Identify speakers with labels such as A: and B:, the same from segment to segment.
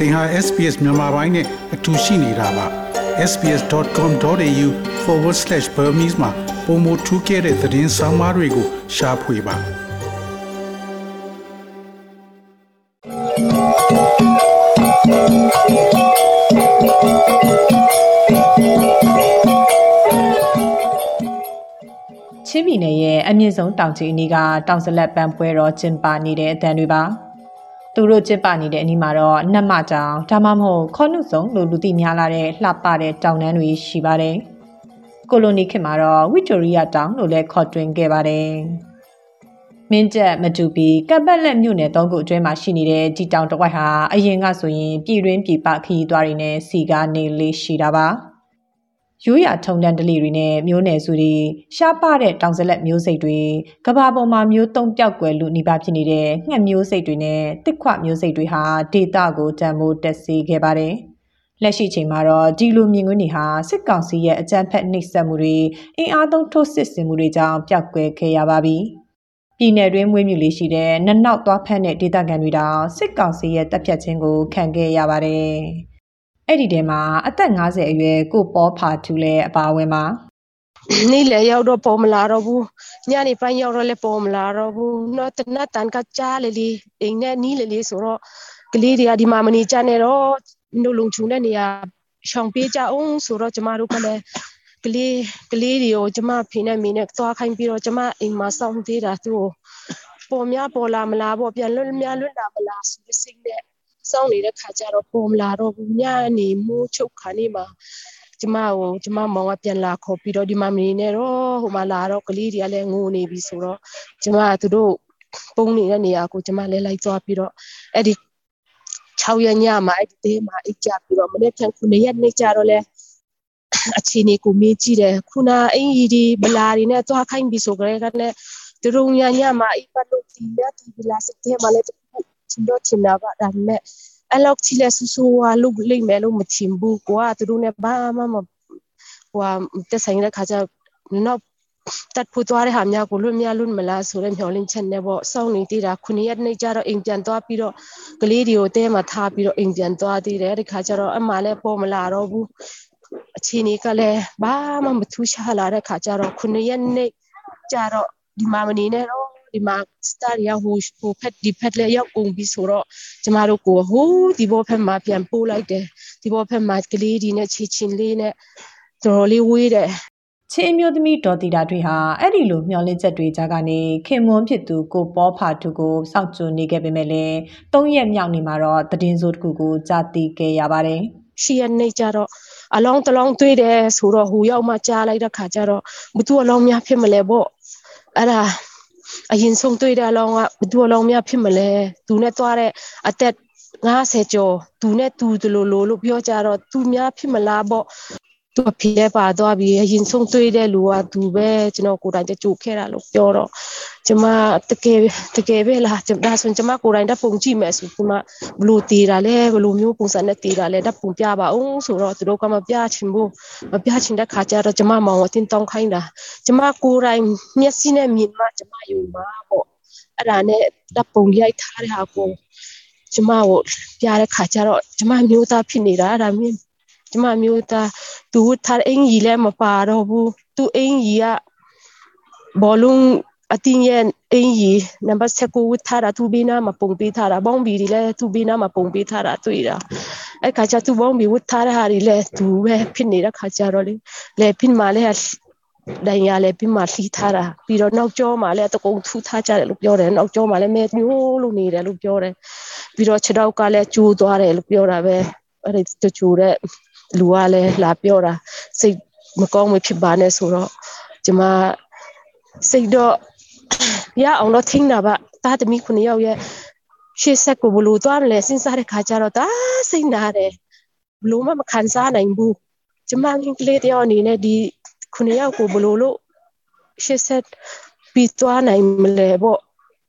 A: သင်ဟာ SPS မြန်မာပိုင်းနဲ့အတူရှိနေတာပါ sbs.com.au/burmese မှာပုံမထူးခဲ့တဲ့သတင်းစာမားတွေကိုရှားဖွေပါ
B: ချင်းပြည်နယ်ရဲ့အမြင့်ဆုံးတောင်ကြီးအနီးကတောင်စလက်ပန်းပွဲတော်ကျင်းပနေတဲ့အတန်တွေပါ။ သူတို့ကျစ်ပနေတဲ့အနီးမှာတော့နတ်မကြောင်ဒါမှမဟုတ်ခေါနုစုံလို့လူသိများလာတဲ့လှပတဲ့တောင်တန်းတွေရှိပါတယ်။ကိုလိုနီခေတ်မှာတော့ဝီတိုရီယာတောင်လို့လည်းခေါ်တွင်ခဲ့ပါတယ်။မင်းကျက်မတူပီကပ်ပတ်လက်မြို့နယ်သုံးခုအတွင်းမှာရှိနေတဲ့ဒီတောင်တစ်ဝိုက်ဟာအရင်ကဆိုရင်ပြည်တွင်းပြည်ပခရီးသွားတွေနဲ့စီကားနေလေးရှိတာပါ။ ရိုးရာထုံတန်းဒလီတွေနဲ့မျိုးနယ်စုတွေရှားပတဲ့တောင်စလက်မျိုးစိတ်တွေကဘာပေါ်မှာမျိုးတုံးပြောက်ွယ်လူနေပါဖြစ်နေတဲ့ငှက်မျိုးစိတ်တွေနဲ့တစ်ခွမျိုးစိတ်တွေဟာဒေတာကိုတံမိုးတက်စေခဲ့ပါတယ်။လက်ရှိချိန်မှာတော့ဒီလိုမြင်ကွင်းတွေဟာစစ်ကောင်စီရဲ့အကြမ်းဖက်နှိပ်စက်မှုတွေအင်အားသုံးထိုးစစ်ဆင်မှုတွေကြောင့်ပျောက်ကွယ်ခဲ့ရပါပြီ။ပြည်နယ်တွင်းမွေးမြူလေးရှိတဲ့နနောက်သွားဖက်တဲ့ဒေသခံတွေတောင်စစ်ကောင်စီရဲ့တပ်ဖြတ်ခြင်းကိုခံခဲ့ရပါတယ်။ အဲ့ဒီထဲမှာအသက်50အရွယ်ကိုပေါ်ဖာထူလည်းအပါဝင်ပါ
C: နေ့လေရောက်တော့ပေါ်မလာတော့ဘူးညနေပိုင်းရောက်တော့လည်းပေါ်မလာတော့ဘူးတော့တနတ်တန်ကကြားလေလေအိမ်နဲ့နီးလေလေဆိုတော့ကလေးတွေကဒီမှာမနေကြနဲ့တော့နှုတ်လုံချုံတဲ့နေရာရှောင်ပေးကြအောင်ဆိုတော့ကျမတို့ကလည်းကလေးကလေးတွေကိုကျမဖေနဲ့မေနဲ့သွားခိုင်းပြီးတော့ကျမအိမ်မှာစောင့်သေးတာသူ့ကိုပေါ်များပေါ်လာမလားပေါ့ပြန်လွတ်များလွတ်လာမလားဆိုတဲ့စိတ်နဲ့ စောင့်နေတဲ့ခါကျတော့ပုံမလာတော့ဘူးညနေမိုးချုပ်ခါနေမှာကျမကိုကျမမောင်ကပြန်လာခေါ်ပြီးတော့ဒီမှာမနေနဲ့တော့ဟိုမှာလာတော့ကလေးတွေကလည်းငိုနေပြီဆိုတော့ကျမကသူတို့ပုံနေတဲ့နေရာကိုကျမလည်းလိုက်သွားပြီးတော့အဲ့ဒီ6ရက်ညမှာအဲ့ဒီသေးမှာအိတ်ကြပြီးတော့မနေ့ပြန်ခုနှစ်ရက်နေကြတော့လဲအခြေအနေကိုမေးကြည့်တယ်ခုနအင်ကြီးဒီဗလာတွေနဲ့သွားခိုင်းပြီးဆိုကြတဲ့ကနဲ့သူတို့ညညမှာအိပ်ပတ်လို့ဒီရက်ဒီဗလာစစ်တဲ့မှာလည်း ချင်တော့ချင်တာပါဒါပေမဲ့အဲ့လောက်ချီလဲဆူဆူဝါလုလိမ့်မယ်လို့မချင်ဘူးကွာသူတို့နဲ့ဘာမှမဟိုတက်ဆိုင်တဲ့ခါကျနောက်တက်ဖို့သွားတဲ့ဟာများကိုလွတ်မြလွတ်မလားဆိုတဲ့မျှော်လင့်ချက်နဲ့ပေါ့စောင့်နေသေးတာခုနှစ်ရက်နေ့ကျတော့အိမ်ပြန်သွားပြီးတော့ကလေးတွေကိုတဲမှာထားပြီးတော့အိမ်ပြန်သွားသေးတယ်ဒီခါကျတော့အမှလည်းပေါ်မလာတော့ဘူးအခြေအနေကလည်းဘာမှမထူးခြားလာတဲ့ခါကျတော့ခုနှစ်ရက်နေ့ကျတော့ဒီမှာမနေနဲ့တော့ ဒီမှာစတာရီယာဟိုဟိုဖက်ဒီဖက်လည်းရောက်ကုန်ပြီဆိုတော့ကျမတို့ကိုဟိုးဒီဘောဖက်မှာပြန်ပို့လိုက်တယ်ဒီဘောဖက်မှာကလေးဒီနဲ့ချီချင်းလေးနဲ့တော်တော်လေးဝေးတယ်
B: ချင်းမျိုးသမီးဒေါ်တီတာတွေဟာအဲ့ဒီလိုမျှော်လင့်ချက်တွေကြားကနေခင်မွန်းဖြစ်သူကိုပေါ်ဖာသူကိုစောင့်ကြိုနေခဲ့ပေမဲ့လည်း၃ရက်မြောက်နေမှာတော့တည်င်းစိုးတစ်ခုကိုကြားသိခဲ့ရပါတယ်
C: ရှီရနေကြတော့အလောင်းတလောင်းသွေးတယ်ဆိုတော့ဟိုရောက်မှကြားလိုက်တဲ့ခါကျတော့ဘသူအလောင်းများဖြစ်မလဲပေါ့အဲ့ဒါ အရင်ဆုံးတွေ့တဲ့အလောင်းကဘယ်သူအလောင်းများဖြစ်မလဲသူနဲ့သွားတဲ့အသက်50ကျော်သူနဲ့သူဒီလိုလိုလို့ပြောကြတော့သူများဖြစ်မလားပေါ့ သူအဖေလည်းပါသွားပြီးအရင်ဆုံးတွေ့တဲ့လူကသူပဲကျွန်တော်ကိုယ်တိုင်ကြိုခဲ့တာလို့ပြောတော့ကျမတကယ်တကယ်ပဲလားဒါဆိုကျမကိုယ်တိုင်ဓာတ်ပုံကြည့်မယ်ဆိုကျမဘလို့တည်တာလဲဘလို့မျိုးပုံစံနဲ့တည်တာလဲဓာတ်ပုံပြပါအောင်ဆိုတော့သူတို့ကမပြချင်ဘူးမပြချင်တဲ့ခါကျတော့ကျမမောင်အတင်းတောင်းခိုင်းတာကျမကိုယ်တိုင်မျက်စိနဲ့မြင်မှကျမယုံမှာပေါ့အဲ့ဒါနဲ့ဓာတ်ပုံရိုက်ထားတဲ့ဟာကိုကျမကိုပြတဲ့ခါကျတော့ကျမမျိုးသားဖြစ်နေတာအဲ့ဒါမြင်ကျမမျိုးသား သူထားအင်ကြီးလည်းမပါတော့ဘူးသူအင်ကြီးကဘောလုံးအတင်းရဲ့အင်ကြီးနံပါတ်7ဝတ်ထားတာသူဘေးနားမှာပုံပေးထားတာဘောင်းဘီတွေလည်းသူဘေးနားမှာပုံပေးထားတာတွေ့တာအဲ့ခါကျသူဘောင်းဘီဝတ်ထားတဲ့ဟာတွေလည်းသူပဲဖြစ်နေတဲ့ခါကျတော့လေလေပြင်းမာလည်းဒိုင်ရလည်းပြင်းမာလှီးထားတာပြီးတော့နောက်ကျောမှာလည်းတကုံထူထားကြတယ်လို့ပြောတယ်နောက်ကျောမှာလည်းမဲမျိုးလို့နေတယ်လို့ပြောတယ်ပြီးတော့ခြေထောက်ကလည်းကျိုးသွားတယ်လို့ပြောတာပဲအဲ့ဒီတချို့တဲ့ လူကလည်းလာပြောတာစိတ်မကောင်းမဖြစ်ပါနဲ့ဆိုတော့ကျမစိတ်တော့ရအောင်တော့ထင်းတာပါတာသမီးခုနှစ်ယောက်ရဲ့ရှေ့ဆက်ကိုဘလို့သွားလဲစဉ်းစားတဲ့ခါကျတော့ဒါစိတ်နာတယ်ဘလို့မှမခံစားနိုင်ဘူးကျမကလေးတယောက်အနေနဲ့ဒီခုနှစ်ယောက်ကိုဘလို့လို့ရှေ့ဆက်ပြီးသွားနိုင်မလဲပေါ့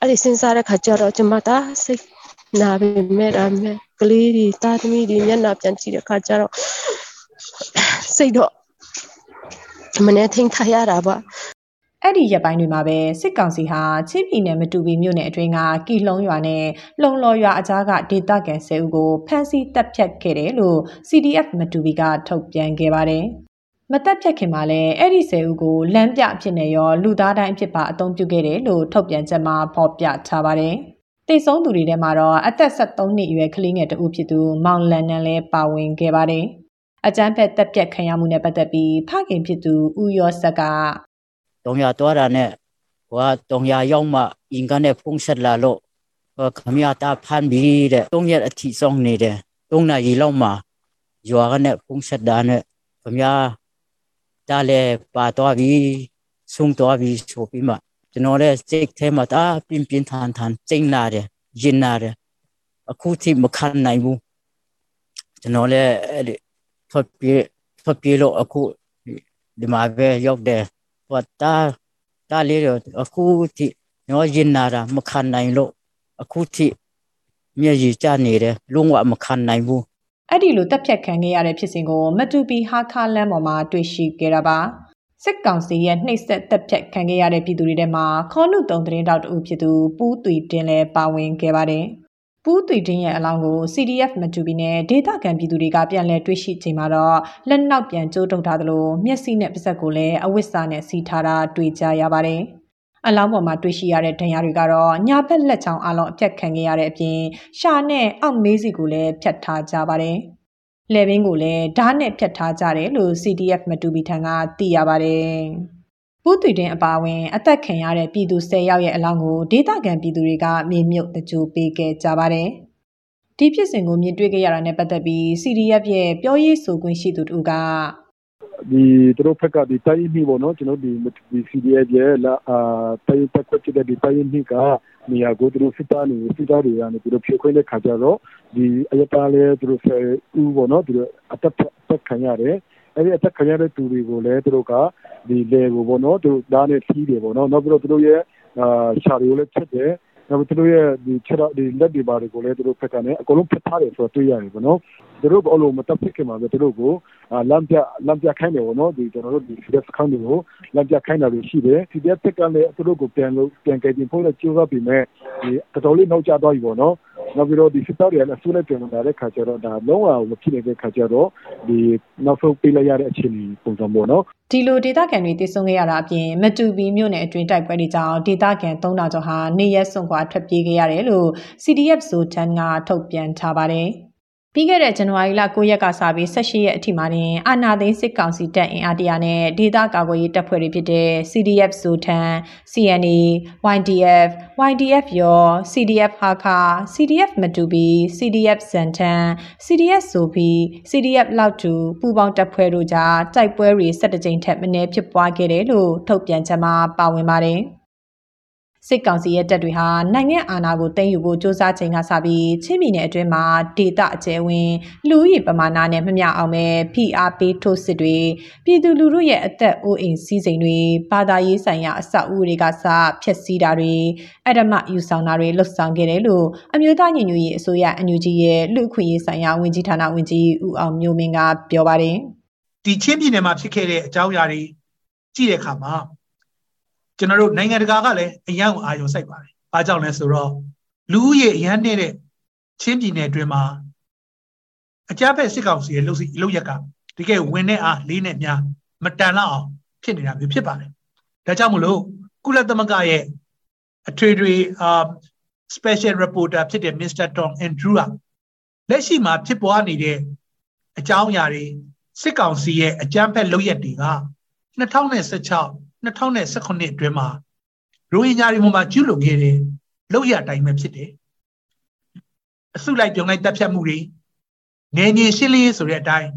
C: အဲ့ဒီစဉ်းစားတဲ့ခါကျတော့ကျမဒါစိတ် နာပေမဲ့ဒါမဲ့ကလေးတွေတာသမီးတွေမျက်နှာပြန်ကြည့်တဲ့ခါကျတော့စိတ်တော့မနေထင်ထားရတာပါ
B: အဲ့ဒီရက်ပိုင်းတွေမှာပဲစစ်ကောင်စီဟာချင်းပြည်နယ်မတူပီမြို့နယ်အတွင်းကကီလှုံးရွာနဲ့လုံလော်ရွာအကြားကဒေသခံ၁၀ဦးကိုဖမ်းဆီးတပ်ဖြတ်ခဲ့တယ်လို့ CDF မတူပီကထုတ်ပြန်ခဲ့ပါတယ်။မတက်ဖြတ်ခင်မှာလည်းအဲ့ဒီ၁၀ဦးကိုလမ်းပြအဖြစ်နဲ့ရောလူသားတိုင်းအဖြစ်ပါအသုံးပြုခဲ့တယ်လို့ထုတ်ပြန်ချက်မှာဖော်ပြထားပါတယ်။ တေဆုံးသူတွေထဲမှာတော့အသက်73နှစ်အရွယ်ကလေးငယ်တဦးဖြစ်သူမောင်လန်နန်လည်းပါဝင်ခဲ့ပါတယ်။အကြမ်းဖက်တပ်ပြတ်ခံရမှုနဲ့ပတ်သက်ပြီးဖခင်ဖြစ်သူဦးရောဆက်က
D: တုံရတော့ရနဲ့ဟိုတုံရရောက်မှအင်ကနေဖုန်းဆက်လာလို့ဟိုခမရတာဖန်ပြီးတဲ့တုံရအထီဆောင်နေတယ်တုံနာရီလောက်မှရွာကနေဖုန်းဆက်တာနဲ့ခမရတာလေပါတော့ပြီးဆုံတော့ပြီးဆိုပြီးမှ ကျွန်တော်လည်းစိတ်ထဲမှာတာပြင်းပြင်းထန်ထန်စိတ်နာတယ်ရင်နာတယ်အခုထိမခံနိုင်ဘူးကျွန်တော်လည်းအဲ့ဒီထွက်ပြေးထွက်ပြေးလို့အခုဒီမှာပဲရောက်တယ်ဟိုတာတာလေးတော့အခုထိညောရင်နာတာမခံနိုင်လို့အခုထိမျက်ရည်ကျနေတယ်လုံးဝမခံနိုင်ဘူး
B: အဲ့ဒီလိုတပ်ဖြတ်ခံခဲ့ရတဲ့ဖြစ်စဉ်ကိုမတူပီဟာခါလမ်းပေါ်မှာတွေ့ရှိခဲ့တာပါ စစ်ကောင်စီရဲ့နှိပ်စက်တပ်ဖြတ်ခံခဲ့ရတဲ့ပြည်သူတွေထဲမှာခေါနုတုံသတင်းတောက်တူဖြစ်သူပူးသွီတင်လည်းပါဝင်ခဲ့ပါတယ်ပူးသွီတင်ရဲ့အလောင်းကို CDF မတူပီနဲ့ဒေသခံပြည်သူတွေကပြန်လည်တွေ့ရှိချိန်မှာတော့လက်နောက်ပြန်ကျိုးတုံထားသလိုမျက်စိနဲ့ပါးစပ်ကိုလည်းအဝတ်စာနဲ့စီထားတာတွေ့ကြရပါတယ်အလောင်းပေါ်မှာတွေ့ရှိရတဲ့ဒဏ်ရာတွေကတော့ညာဘက်လက်ချောင်းအလုံးအပြတ်ခံခဲ့ရတဲ့အပြင်ရှာနဲ့အောက်မေးစီကိုလည်းဖြတ်ထားကြပါတယ်။ လေဘင်းကိုလည်းဓာတ်နဲ့ဖြတ်ထားကြတယ်လို့ CDF မတူပီထံကသိရပါတယ်။ပူးသွီတင်အပါအဝင် အသက်ခံရတဲ့ပြည်သူ10ယောက်ရဲ့အလောင်းကိုဒေသခံပြည်သူတွေကမြေမြုပ်တကြိုပေးခဲ့ကြပါတယ်။ဒီဖြစ်စဉ်ကိုမြင်တွေ့ခဲ့ရတာနဲ့ပတ်သက်ပြီး CDF ရဲ့ပြောရေးဆိုခွင့်ရှိသူတို့က
E: ဒီသူတို့ဖက်ကဒီတိုင်းမိပေါ့နော်ကျွန်တော်ဒီဒီ CDF ရဲ့လာအာတိုင်းတက်ခွက်တဲ့ဒီတိုင်းမိကနေရာကိုသူတို့စစ်သားနေစစ်သားတွေကနေသူတို့ဖြိုခွင်းတဲ့ခါကျတော့ဒီအရတားလဲသူတို့ဆယ်ဦးပေါ့နော်သူတို့အတက်တက်ခံရတယ်အဲ့ဒီအတက်ခံရတဲ့သူတွေကိုလည်းသူတို့ကဒီလေကိုပေါ့နော်သူဒါနဲ့စီးတယ်ပေါ့နော်နောက်ပြီးတော့သူတို့ရဲ့အာရှာတွေကိုလည်းချက်တယ် နောက်သူတို့ရဲ့ဒီချက်တော့ဒီလက်တွေပါတွေကိုလည်းသူတို့ဖက်ကနေအကုန်လုံးဖက်ထားတယ်ဆိုတော့တွေ့ရတယ်ပေါ့နော်သူတို့ဘလို့မတက်ဖြစ်ခင်မှာပဲသူတို့ကိုလမ်းပြလမ်းပြခိုင်းတယ်ပေါ့နော်ဒီကျွန်တော်တို့ဒီ CDF ခန်းတွေကိုလမ်းပြခိုင်းတာတွေရှိတယ် CDF တက်ကလည်းသူတို့ကိုပြန်လို့ပြန်ကြိင်ဖို့လည်းကြိုးစားပြီးမဲ့ဒီတော်တော်လေးနောက်ကျသွားပြီပေါ့နော် နောက်ပြီးတော့ဒီစစ်သားတွေကလည်းဆူလိုက်ပြန်လာတဲ့ခါကျတော့ဒါလုံးဝမဖြစ်နေတဲ့ခါကျတော့ဒီနောက်ဆုံးပေးလိုက်ရတဲ့အခြေအနေပုံစံပေါ့နော်
B: ဒီလိုဒေသခံတွေတည်ဆုံခဲ့ရတာအပြင်မတူပီမြို့နယ်အတွင်းတိုက်ပွဲတွေကြောင့်ဒေသခံ3000ကျော်ဟာနေရက်စွန့်ခွာထွက်ပြေးခဲ့ရတယ်လို့ CDF ဇိုတန်ကထုတ်ပြန်ထားပါတယ်။ ပြီးခဲ့တဲ့ဇန်နဝါရီလ9ရက်ကစပြီး18ရက်အထိမှာတင်အာနာသိန်းစစ်ကောင်စီတပ်အင်အားတရာနဲ့ဒေသကာကွယ်ရေးတပ်ဖွဲ့တွေဖြစ်တဲ့ CDF ဇိုတန် CNA YDF YDF ရော CDF ဟာခါ CDF မတူပီ CDF ဇန်တန် CDF ဆိုပီ CDF လောက်တူပူပေါင်းတပ်ဖွဲ့တို့ကြားတိုက်ပွဲတွေ17ကြိမ်ထက်မနည်းဖြစ်ပွားခဲ့တယ်လို့ထုတ်ပြန်ချက်မှာပါဝင်ပါတယ်။ စစ်ကောင်စီရဲ့တပ်တွေဟာနိုင်ငံအာဏာကိုသိမ်းယူဖို့စ조사ချိန်ကစပြီးချင်းပြည်နယ်အတွင်းမှာဒေသအကျယ်ဝင်းလူဦးရေပမာဏနဲ့မမျှအောင်ပဲဖိအားပေးထိုးစစ်တွေပြည်သူလူထုရဲ့အသက်အိုးအိမ်စီးစိမ်တွေဘာသာရေးဆိုင်ရာအဆောက်အဦတွေကစဖျက်ဆီးတာတွေအဓမ္မယူဆောင်တာတွေလှုပ်ဆောင်ခဲ့တယ်လို့အမျိုးသားညီညွတ်ရေးအစိုးရအန်ယူဂျီရဲ့လူအခွင့်အရေးဆိုင်ရာဝန်ကြီးဌာနဝန်ကြီးဦးအောင်မျိုးမင်းကပြောပါတယ်
F: ဒီချင်းပြည်နယ်မှာဖြစ်ခဲ့တဲ့အကြောင်းအရာတွေကြည့်တဲ့အခါမှာ ကျွန်တော်တို့နိုင်ငံတကာကလည်းအရန်ကိုအာရုံစိုက်ပါတယ်။ဘာကြောင့်လဲဆိုတော့လူဦးရေအရန်နေတဲ့ချင်းပြည်နယ်အတွင်းမှာအကြမ်းဖက်စစ်ကောင်စီရဲ့လှုပ်စီလှုပ်ရက်ကတကယ်ဝင်တဲ့အားလေးနဲ့များမတန်လောက်အောင်ဖြစ်နေတာမျိုးဖြစ်ပါတယ်။ဒါကြောင့်မလို့ကုလသမဂ္ဂရဲ့အထွေထွေအာ special reporter ဖြစ်တဲ့ Mr. Tom Andrew ကလက်ရှိမှာဖြစ်ပွားနေတဲ့အကြောင်းအရာတွေစစ်ကောင်စီရဲ့အကြမ်းဖက်လုပ်ရက်တွေက2016 2019အတွင်းမှာရိုဟင်ဂျာတွေပေါ်မှာကျူးလွန်ခဲ့တဲ့လောက်ရအတိုင်းပဲဖြစ်တယ်အစုလိုက်ပြုံလိုက်တပ်ဖြတ်မှုတွေနေငင်ရှင်းလင်းရေးဆိုတဲ့အတိုင်း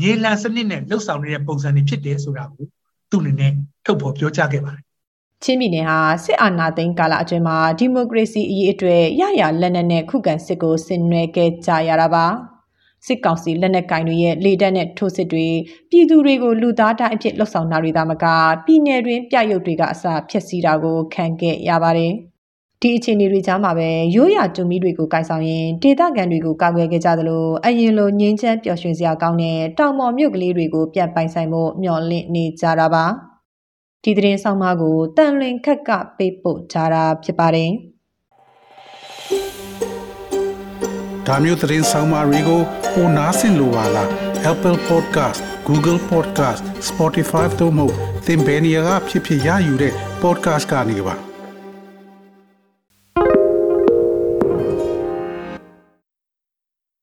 F: မြေလံစနစ်နဲ့လှုပ်ဆောင်နေတဲ့ပုံစံတွေဖြစ်တယ်ဆိုတာကိုသူ့အနေနဲ့ထုတ်ဖော်ပြောကြားခဲ့ပါတယ်
B: ချင်းပြည်နယ်ဟာစစ်အာဏာသိမ်းကာလအတွင်းမှာဒီမိုကရေစီအရေးအတွေ့ရရလက်နက်နဲ့ခုခံစစ်ကိုဆင်နွှဲခဲ့ကြရတာပါ စစ်ကောင်စီလက်နက်ကင်တွေရဲ့လေတပ်နဲ့ထိုးစစ်တွေပြည်သူတွေကိုလူသားတိုင်းအဖြစ်လှုပ်ဆောင်တာတွေသာမကပြည်내တွင်ပြရုပ်တွေကအစဖျက်ဆီးတာကိုခံခဲ့ရပါတယ်ဒီအခြေအနေတွေကြားမှာပဲရိုးရာတူမီတွေကိုကိုင်ဆောင်ရင်ဒေသခံတွေကိုကာကွယ်ခဲ့ကြသလိုအရင်လိုငင်းချမ်းပျော်ရွှင်စရာကောင်းတဲ့တောင်ပေါ်မြို့ကလေးတွေကိုပြန်ပိုင်ဆိုင်ဖို့မျှော်လင့်နေကြတာပါဒီသတင်းဆောင်မကိုတန်လွင်ခက်ကပေးပို့ကြတာဖြစ်ပါတယ်
A: ဒါမျိုးသတင်းဆောင်မတွေကို ပိုနားဆင်လိုပါလား Apple Podcast Google Podcast Spotify တို့မှာသင်ပင်ရာဖြစ်ဖြစ်ရယူတဲ့ podcast ကနေပါ